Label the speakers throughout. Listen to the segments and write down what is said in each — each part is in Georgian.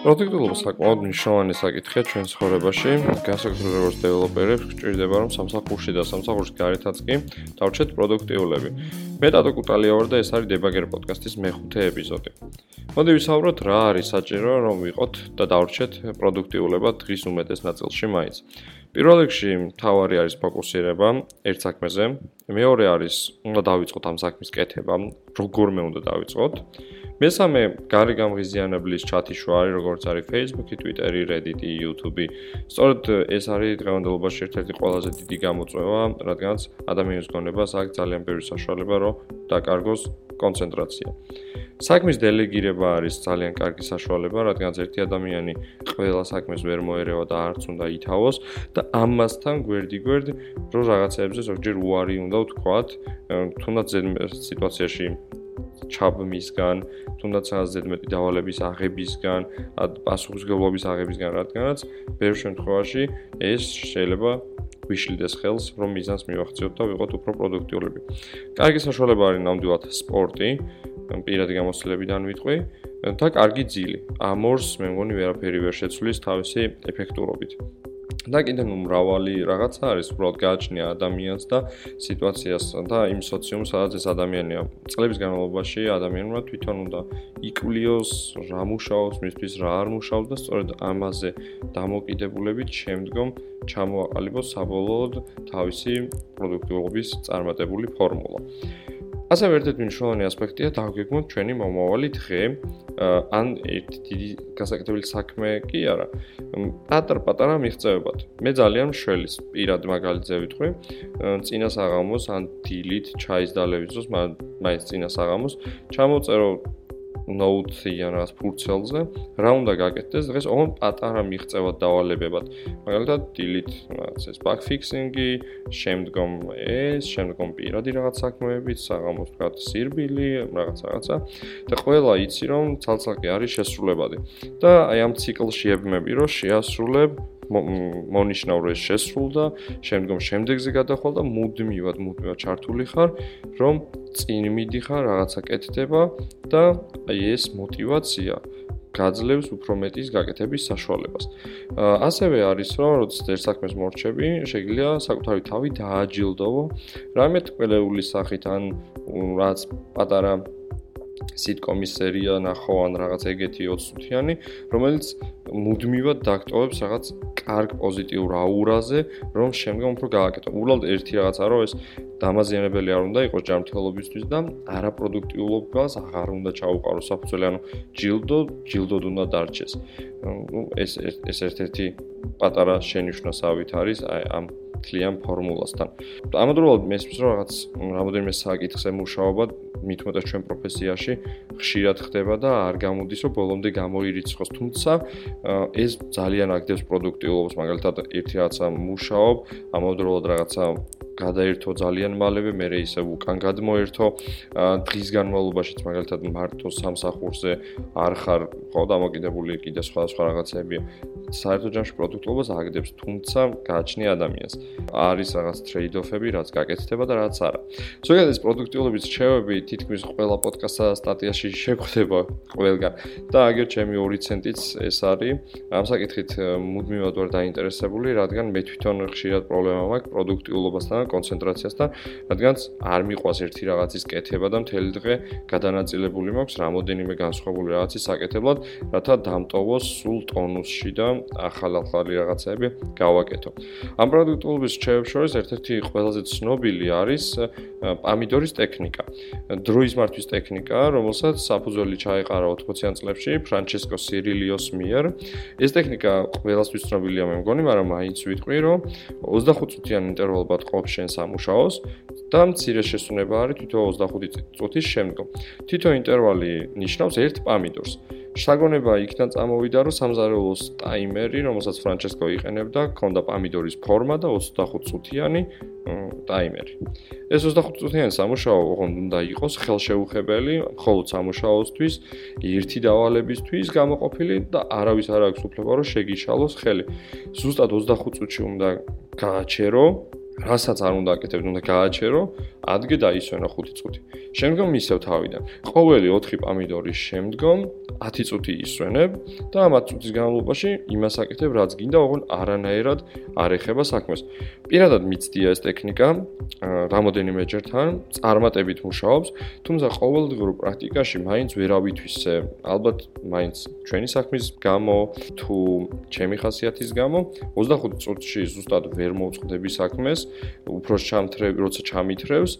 Speaker 1: პროდუქტულობა საკმაოდ მნიშვნელოვანი საკითხია ჩვენ ცხოვრებაში. განსაკუთრებით როგორც დეველოპერებს გვჭირდება რომ სამსახურში და სამსახურის გარეთაც კი დავრჩეთ პროდუქტიულები. მე დატო კუტალია ვარ და ეს არის დებაგერ პოდკასტის მეხუთე ეპიზოდი. მოდი ვისაუბროთ რა არის საჭირო რომ ვიყოთ და დავრჩეთ პროდუქტიულება დღის უმეტეს ნაწილში მაინც. პირველ რიგში თავარი არის ფოკუსირება ერთ საქმეზე. მეორე არის უნდა დავიწყოთ ამ საქმის კეთება, როგორმე უნდა დავიწყოთ. მესამე გარი გამღიზიანებლის ჩათი შოა არის როგორც არის Facebook-ი, Twitter-ი, Reddit-ი, YouTube-ი. სწორედ ეს არის დღევანდელობაში ერთ-ერთი ყველაზე დიდი გამოწვევა, რადგანაც ადამიანის გონებას აქვს ძალიან ბევრი საშუალება, რომ დაკარგოს კონცენტრაცია. საქმის დელეგირება არის ძალიან კარგი საშუალება, რადგანაც ერთი ადამიანი ყველა საქმეს ვერ მოერევა და არც უნდა ითავოს და ამასთან გვერდი-გვერდ რო რაღაცეებზე ზოგჯერ უარი უნდა ვთქვათ, თუნდაც სიტუაციაში ჩაბმისგან, თუნდაც ზედმეტი დავალების აღებისგან, პასუხისგებლობის აღებისგან, რადგანაც ბევრ შემთხვევაში ეს შეიძლება ვიშლდეს ხელს, რომ მიზანს მივახციოთ და ვიყოთ უფრო პროდუქტიულები. კარგი საშუალება არის ნამდვილად სპორტი, პირადი გამოცდილებიდან ვიტყვი და კარგი ძილი. ამორს მე მგონი ვერაფერი ვერ შეცვლის თავისი ეფექტურობით. და კიდე ნუ მრავალი რაღაცა არის, უბრალოდ გააჩნია ადამიანს და სიტუაციას და იმ სოციუმს, სადაც ეს ადამიანია. წლების განმავლობაში ადამიანმა თვითონ უნდა იკვლიოს, რა მუშაობს, მისთვის რა არ მუშაობს და სწორედ ამაზე დამოკიდებულებით შემდგომ ჩამოაყალიბოს საბოლოოდ თავისი პროდუქტიულობის წარმატებული ფორმულა. ასევე ერთ-ერთი მნიშვნელოვანი ასპექტია დაგვიგმოთ ჩვენი მომავალი დღე, ან ერთ დიდი გასაკეთებელი საქმე კი არა. პატარ-პატარა მიღწევებად. მე ძალიან მშველის პირად მაგალითზე ვიტყვი, წინა საღამოს ან დილით ჩაის დალევის დროს, მაინც წინა საღამოს ჩამოწერო note-ი ან რაღაც ფურცელზე, რა უნდა გაკეთდეს დღეს, ოღონ პატარა მიღწევად დავალებებად. მაგალითად, delete რაღაც ეს bug fixing-ი, შემდგომ ეს, შემდგომ პირადი რაღაც საქმეები, საღამოს ვთქვათ, სირბილი, რაღაც რაღაცა და ყველა იცი რომ ცალ-ცალკე არის შესრულებადი. და აი ამ ციკლში ებმები რომ შეასრულებ მონიშნავ რომ ეს შესრულდა, შემდგომ შემდეგზე გადახვალ და მუდმივად მუდმივად ჩართული ხარ, რომ წინ მიდიხარ, რაღაცა კეთდება და აი ეს мотиваცია გაძლევს უფრო მეტის გაკეთების საშუალებას. ასევე არის რომ როდესაც ერთ საქმეს მორჩები, შეიძლება საკუთარი თავი დააჯილდოვო, რამე ტკბელეული სახით ან რაც პატარა სიტკომის სერია ნახო ან რაღაც ეგეთი 20 წუთიანი, რომელიც მუდმივად დაგტოვებს რაღაც კარგ პოზიტიურ აურაზე, რომ შემდგომ უფრო გააკეთო. უბრალოდ ერთი რაღაცა რომ ეს დამაზიანებელი არ უნდა იყოს ჯანმრთელობისთვის და არაპროდუქტიულობას აღარ უნდა ჩაუყარო საფუძველი, ანუ ჯილდო, ჯილდოდ უნდა დარჩეს. ნუ ეს ეს ერთ-ერთი პატარა შენიშვნასავით არის აი ამ თლიან ფორმულასთან. ამავდროულად მესმის რომ რაღაც რამოდენიმე საკითხზე მუშაობა მithumetas ჩვენ პროფესიაში ხშირად ხდება და არ გამოდის რომ ბოლომდე გამოირიცხოს, თუმცა ეს ძალიან აგდებს პროდუქტიულობას, მაგალითად ერთი რაღაცა მუშაობ, ამავდროულად რაღაცა გადაერთო ძალიან მალევე, მე ისე უკან გადმოერთო დღის განმავლობაშიც მაგალითად მარტო სამსახურზე არ ხარ ხო დამოკიდებული კიდე სხვა სხვა რაღაცებია. საერთო ჯამში პროდუქტულობას აგდებს, თუმცა გააჩნია ადამიანს. არის რაღაც ტრეიდ-ოფები, რაც გაკეთდება და რაც არა. ზოგადად ეს პროდუქტულობის რჩევები თითქმის ყველა პოდკასტსა და სტატიაში შეგვხვდება ყველგან. და აგერ ჩემი 2 ცენტიც ეს არის. ამ საკითხით მუდმივად ვარ დაინტერესებული, რადგან მე თვითონ ხშირად პრობლემა მაქვს პროდუქტულობასთან და რადგანაც არ მიყვას ერთი რაღაცის კეთება და მთელი დღე გადანაწილებული მაქვს რამოდენიმე განსხვავებული რაღაცის საკეთებლად, რათა დამტოვოს სულ ტონუსში და ახალ-ახალი რაღაცები გავაკეთო. ამ პროდუქტულობის რჩევებს შორის ერთ-ერთი ყველაზე ცნობილი არის პამიდორის ტექნიკა. დროის მართვის ტექნიკა, რომელსაც საფუძველი ჩაეყარა 80-იან წლებში ფრანჩესკო სირილიოს მიერ. ეს ტექნიკა ყველასთვის ცნობილია, მე მგონი, მაგრამ მაინც ვიტყვი, რომ 25 წუთიან ინტერვალებად ყოფს შენ სამუშაოს და მცირე შესუნება არის თვითონ 25 წუთის შემდგომ. თვითონ ინტერვალი ნიშნავს ერთ პამიდორს. შაგონება იქიდან წამოვიდა, რომ სამზარეულოს ტაიმერი, რომელსაც ფრანჩესკო იყენებდა, ქონდა პამიდორის ფორმა და 25 წუთიანი ტაიმერი. ეს 25 წუთიანი სამუშაო ოღონდ უნდა იყოს ხელშეუხებელი, მხოლოდ სამუშაოსთვის, ერთი დავალებისთვის გამოყოფილი და არავის არ აქვს უფლება, რომ შეგიშალოს ხელი. ზუსტად 25 წუთში უნდა გააჩერო რასაც არ უნდა აკეთებ, უნდა გააჩერო, ადგე და ისვენა 5 წუთი. შემდგომ მისევ თავიდან. ყოველი 4 პამიდორის შემდგომ 10 წუთი ისვენებ და ამ 10 წუთის განმავლობაში იმას აკეთებ, რაც გინდა, ოღონ არანაირად არ ეხება საქმეს. პირადად მიცდია ეს ტექნიკა, რამოდენიმე ჯერთან წარმატებით მუშაობს, თუმცა ყოველდღიურ პრაქტიკაში მაინც ვერავითვისე, ალბათ მაინც ჩვენი საქმის გამო თუ ჩემი ხასიათის გამო 25 წუთში ზუსტად ვერ მოვწყდები საქმეს, უფრო ჩამთრევ, როცა ჩამითრევს,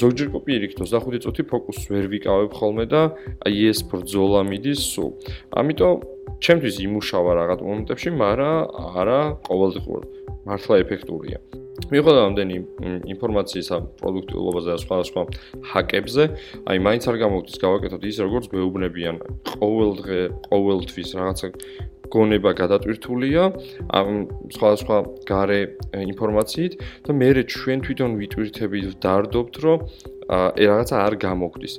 Speaker 1: ზოგჯერ კოპიერიქით 25 წუთი ფოკუსს ვერ ვიკავებ ხოლმე და აი ეს ბრძოლა მიდის სულ. ამიტომ ჩემთვის იმუშავა რაღაც მომენტებში, მაგრამ არა ყოველდღიურ. მართლა ეფექტურია. მიიღო რამდენი ინფორმაციისა პროდუქტიულობაზე და სხვადასხვა ჰაკებზე, აი მაინც არ გამოვდის გავაკეთოთ ის როგორც გვეუბნებიან ყოველდღე, ყოველთვის რაღაცა გონება გადატვირთულია ამ სხვადასხვა gare ინფორმაციით და მე ჩვენ თვითონ ვიტვირთებით დარდობთ რომ აი რაღაცა არ გამოგდის.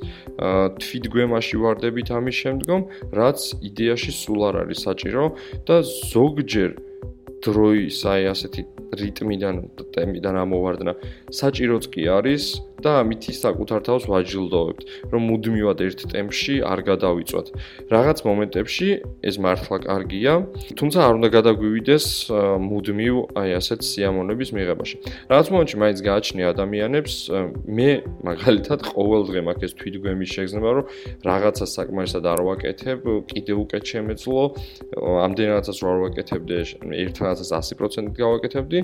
Speaker 1: თვითგვემაში ვარდებით ამის შემდგომ, რაც იდეაში სულ არ არის საჭირო და ზოგჯერ დროის აი ასეთი რიტმიდან და ტემპიდან ამოვარდნა საჭიროც კი არის და ამით ის საკუთარ თავს ვაჯილდოვებთ, რომ მუდმივად ერთ ტემპში არ გადავიწვათ. რაღაც მომენტებში ეს მართლა კარგია, თუმცა არ უნდა გადაგვივიდეს მუდმივ აი ასეთ სიამოვნების მიღებაში. რაღაც მომენტში მაინც გააჩნია ადამიანებს, მე მაგალითად ყოველდღე მაქვს ეს თვითგვემის შეგრძნება, რომ რაღაცა საკმარისად არ ვაკეთებ, კიდევ უკეთ შემეძლო, ამდენადაც რა ვაკეთებდი, ერთ რაღაცას 100%-ით გავაკეთებდი,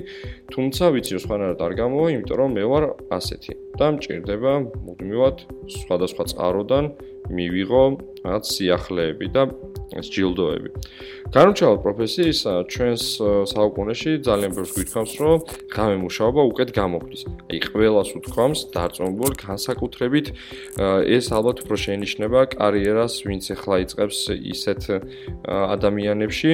Speaker 1: თუმცა ვიცი რომ სხვანაირად არ გამოვა, იმიტომ რომ მე ვარ ასეთი. და მჭირდება მუდმივად სხვადასხვა წყაროდან მივიღო რაღაც სიახლეები და სჯილდოები. განუჩალ პროფესიის ჩვენს საუკუნეში ძალიან ბევრს გვითხოვს, რომ ღამე მუშაობა უკეთ გამოგდის. აი ყველას უთქვამს დარწმუნებულ განსაკუთრებით ეს ალბათ უფრო შეინიშნება კარიერას, ვინც ახლა იწყებს ისეთ ადამიანებში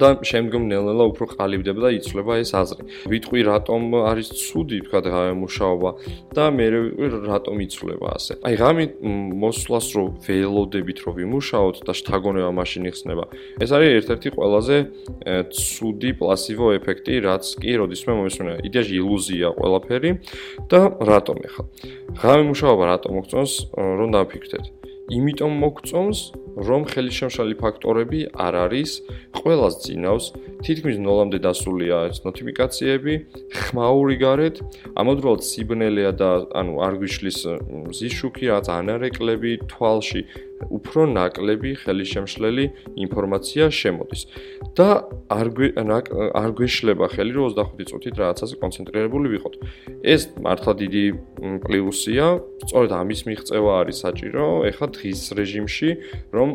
Speaker 1: და შემდგომ ნელ-ნელა უფრო ყალიბდება და იცვლება ეს აზრი. ვიტყვი რატომ არის ცუდი თქვა ღამე მუშაობა და მე რატომ იცვლება ასე. აი ღამე მოსვლას რო ველოდებით რო ვიმუშაოთ და შთაგონება მაშინ იხსნება. ეს არის ერთ-ერთი ყველაზე ცუდი პლასიბო ეფექტი, რაც კი როდისმე მომისმენა. იდეაში ილუზია ყველაფერი და რატომ ახლა? ღამე მუშაობა რატომ მოგწონს რომ დავფიქრდეთ? იმიტომ მოგწონს, რომ ხელისშემშალი ფაქტორები არ არის ყველას ძინავს, თითქმის ნოლამდე დასულია ეს ნოტიფიკაციები, ხმაური გარეთ, ამავდროულად სიბნელეა და ანუ არ გვიშლის ზიშუქი, რაც ანარეკლები თვალში უფრო ნაკლები ხელისშემშლელი ინფორმაცია შემოდის და არ არ გვეშლება ხელი რომ 25 წუთით რაღაცაზე კონცენტრირებული ვიყოთ. ეს მართლა დიდი პლუსია, სწორედ ამის მიღწევა არის საჭირო ეხლა დღის რეჟიმში, რომ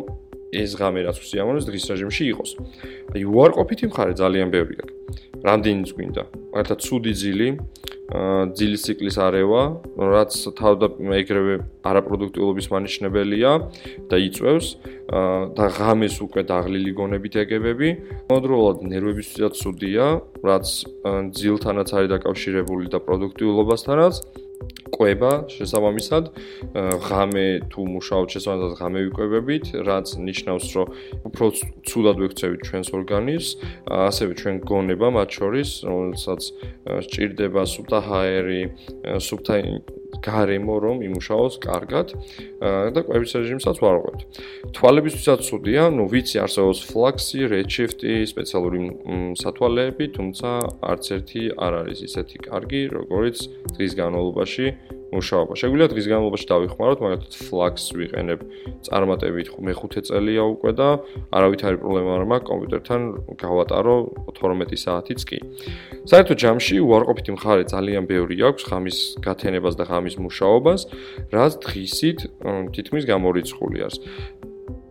Speaker 1: ეს ღამე რაც უსიამოვნოს დღის რეჟიმში იყოს. აი უარყოფითი მხარე ძალიან ბევრი აქვს. რამდენიც გვინდა? მაგალითად, ცუდი ძილი, ძილის ციკლის არევა, რაც თავდა ეგრევე არაპროდუქტიულობის მანიშნებელია და იწევს და ღამეს უკვე დაღლილი გონებით ეგებები. მოდროულად ნერვებისთვისაც ცუდია, რაც ძილთანაც არის დაკავშირებული და პროდუქტიულობასთანაც. ყვება შესაბამისად ღამე თუ მუშაობთ შესაბამისად ღამე ვიკვებებით რაც ნიშნავს რომ უფრო ცუდად ვექცევით ჩვენს ორგანიზმს ასევე ჩვენ გონება მათ შორის რომელსაც სჭირდება სუფთა ჰაერი სუფთა გარემო რომ იმუშაოს კარგად და კვების რეჟიმსაც ვარღვევთ. თვალებისთვისაც ცუდია, ну ვიცი არსებობს ფლაქსი, redshift-ი, სპეციალური სათვალეები, თუმცა არც ერთი არ არის ისეთი კარგი, როგორც დღის განმავლობაში მუშაობა. შეგვიძლია დღის განმავლობაში დავიხმაროთ, მაგალითად ფლაქს ვიყენებ წარმატებით მე-5 წელია უკვე და არავითარი პრობლემა არ მაქვს კომპიუტერთან გავატარო 12 საათიც კი. საერთოდ ჯამში უარყოფითი მხარე ძალიან ბევრი აქვს ხამის გათენებას და ხამის მუშაობას, რაც დღისით თითქმის გამორიცხული არის.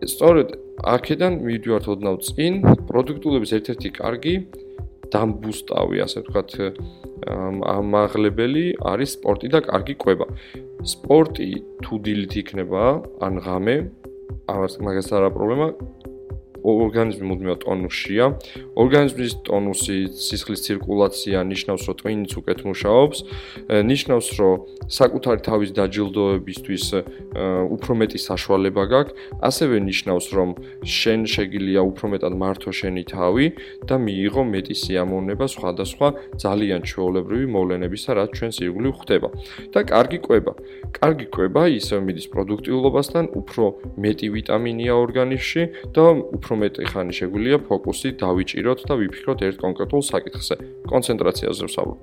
Speaker 1: სწორედ აქედან მივიდივართ ოდნავ წინ, პროდუქტულობის ერთ-ერთი კარგი დამბუსტავი, ასე ვთქვათ, ამაღლებელი არის სპორტი და კარგი კვება. სპორტი თუ დილით იქნება, ან ღამე, ამას მაგას არა პრობლემა. ორგანიზმი მუდმივად ტონუსშია. ორგანიზმის ტონუსი, სისხლის ცირკულაცია ნიშნავს, რომ ტვინიც უკეთ მუშაობს, ნიშნავს, რომ საკუთარი თავის დაჯილდოებისთვის უფრო მეტი საშუალება გაქვს, ასევე ნიშნავს, რომ შენ შეგიძლია უფრო მეტად მართო შენი თავი და მიიღო მეტი სიამოვნება სხვადასხვა ძალიან ჩვეულებრივი მოვლენებისა, რაც ჩვენს ირგვლივ ხდება. და კარგი კვება. კარგი კვება ისევ მიდის პროდუქტიულობასთან, უფრო მეტი ვიტამინია ორგანიზმში და უფრო მეტი ხანი შეგვიძლია ფოკუსი დავიჭიროთ და ვიფიქროთ ერთ კონკრეტულ საკითხზე, კონცენტრაციაზე ვსაუბრობ.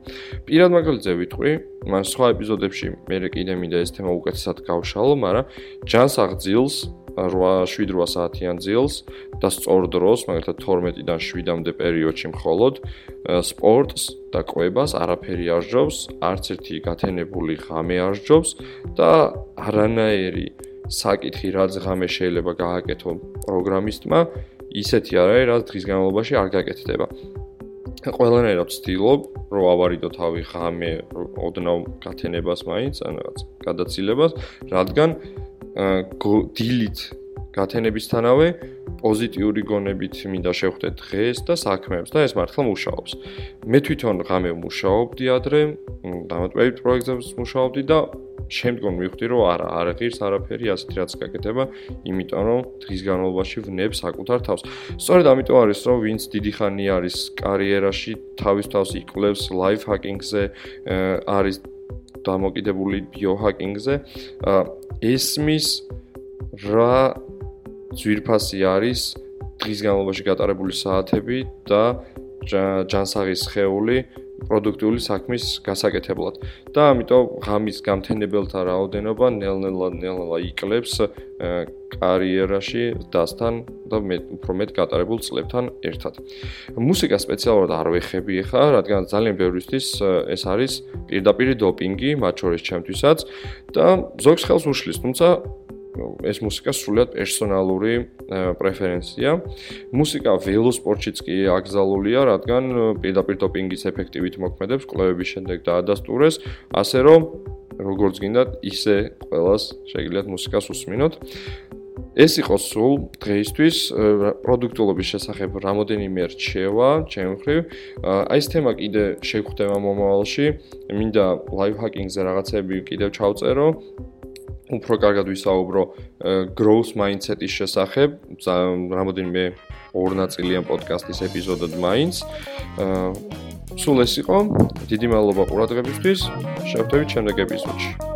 Speaker 1: პირად მაგალითზე ვიტყვი, მას სხვა ეპიზოდებში მე კიდე მინდა ეს თემა უკეთესად გავშალო, მაგრამ ჯანს აღძილს 8-7 საათიან ძილს და სწორ დროს, მაგალითად 12-დან 7-მდე პერიოდში მხოლოდ სპორტს და ყვებას არაფერი არ ჯობს, არც ერთი გათენებული ღამე არ ჯობს და არანაირი საკითხი რაც ღამე შეიძლება გააკეთო პროგრამისტმა, ისეთი არ არის, რაც დღის განმავლობაში არ გაკეთდება. ყველანაირად ვცდილობ, რომ ავარიდო თავი ღამე ოდნავ გათენებას მაინც, ან რაღაც გადაცილებას, რადგან დილით გათენებისთანავე პოზიტიური გონებით მინდა შევხვდეთ დღეს და საქმეებს და ეს მართლა მუშაობს. მე თვითონ ღამე ვმუშაობდი ადრე, დამატებით პროექტებს ვმუშაობდი და შემდგომ მივხვდი რომ არა, არ ღირს არაფერი ასეთი რაც გაკეთება, იმიტომ რომ დღის განმავლობაში ვნებ საკუთარ თავს. სწორედ ამიტომ არის რომ ვინც დიდი ხანი არის კარიერაში, თავის თავს იკვლევს life hacking-ზე, არის დამოკიდებული biohacking-ზე, ესმის რა ძვირფასი არის დღის განმავლობაში გატარებული საათები და ჯანსაღის ხეული პროდუქტიული საქმის გასაკეთებლად. და ამიტომ ღამის გამთენებელთა რაოდენობა ნელ-ნელა ნელა იკლებს კარიერაში დასთან და მე უფრო მეტ გატარებულ წლებთან ერთად. მუსიკა სპეციალურად არ ვეხები ხა, რადგან ძალიან ბევრისთვის ეს არის პირდაპირ დოპინგი, მათ შორის ჩემთვისაც და ზოგს ხელს უშლის, თუმცა ეს მუსიკა სრულიად პერსონალური პრეფერენცია. მუსიკა ველოსპორტშიც კი აკრძალულია, რადგან პირდაპირ დოპინგის ეფექტივით მოქმედებს, კვლევების შემდეგ დაადასტურეს, ასე რომ როგორც გინდათ, ისე ყოველას შეგიძლიათ მუსიკას უსმინოთ. ეს იყო სულ დღეისთვის პროდუქტულობის შესახებ რამოდენიმე რჩევა, ჩემ ხრივ. აი ეს თემა კიდე შეგხვდება მომავალში. მინდა live hacking-ზე რაღაცები კიდევ ჩავწერო. უფრო კარგად ვისაუბრო growth mindset-ის შესახებ, რამოდენიმე ორნაწილიან პოდკასტის ეპიზოდად მაინც. სულ ეს იყო. დიდი მადლობა ყურადღებისთვის. შევხვდებით შემდეგ ეპიზოდში.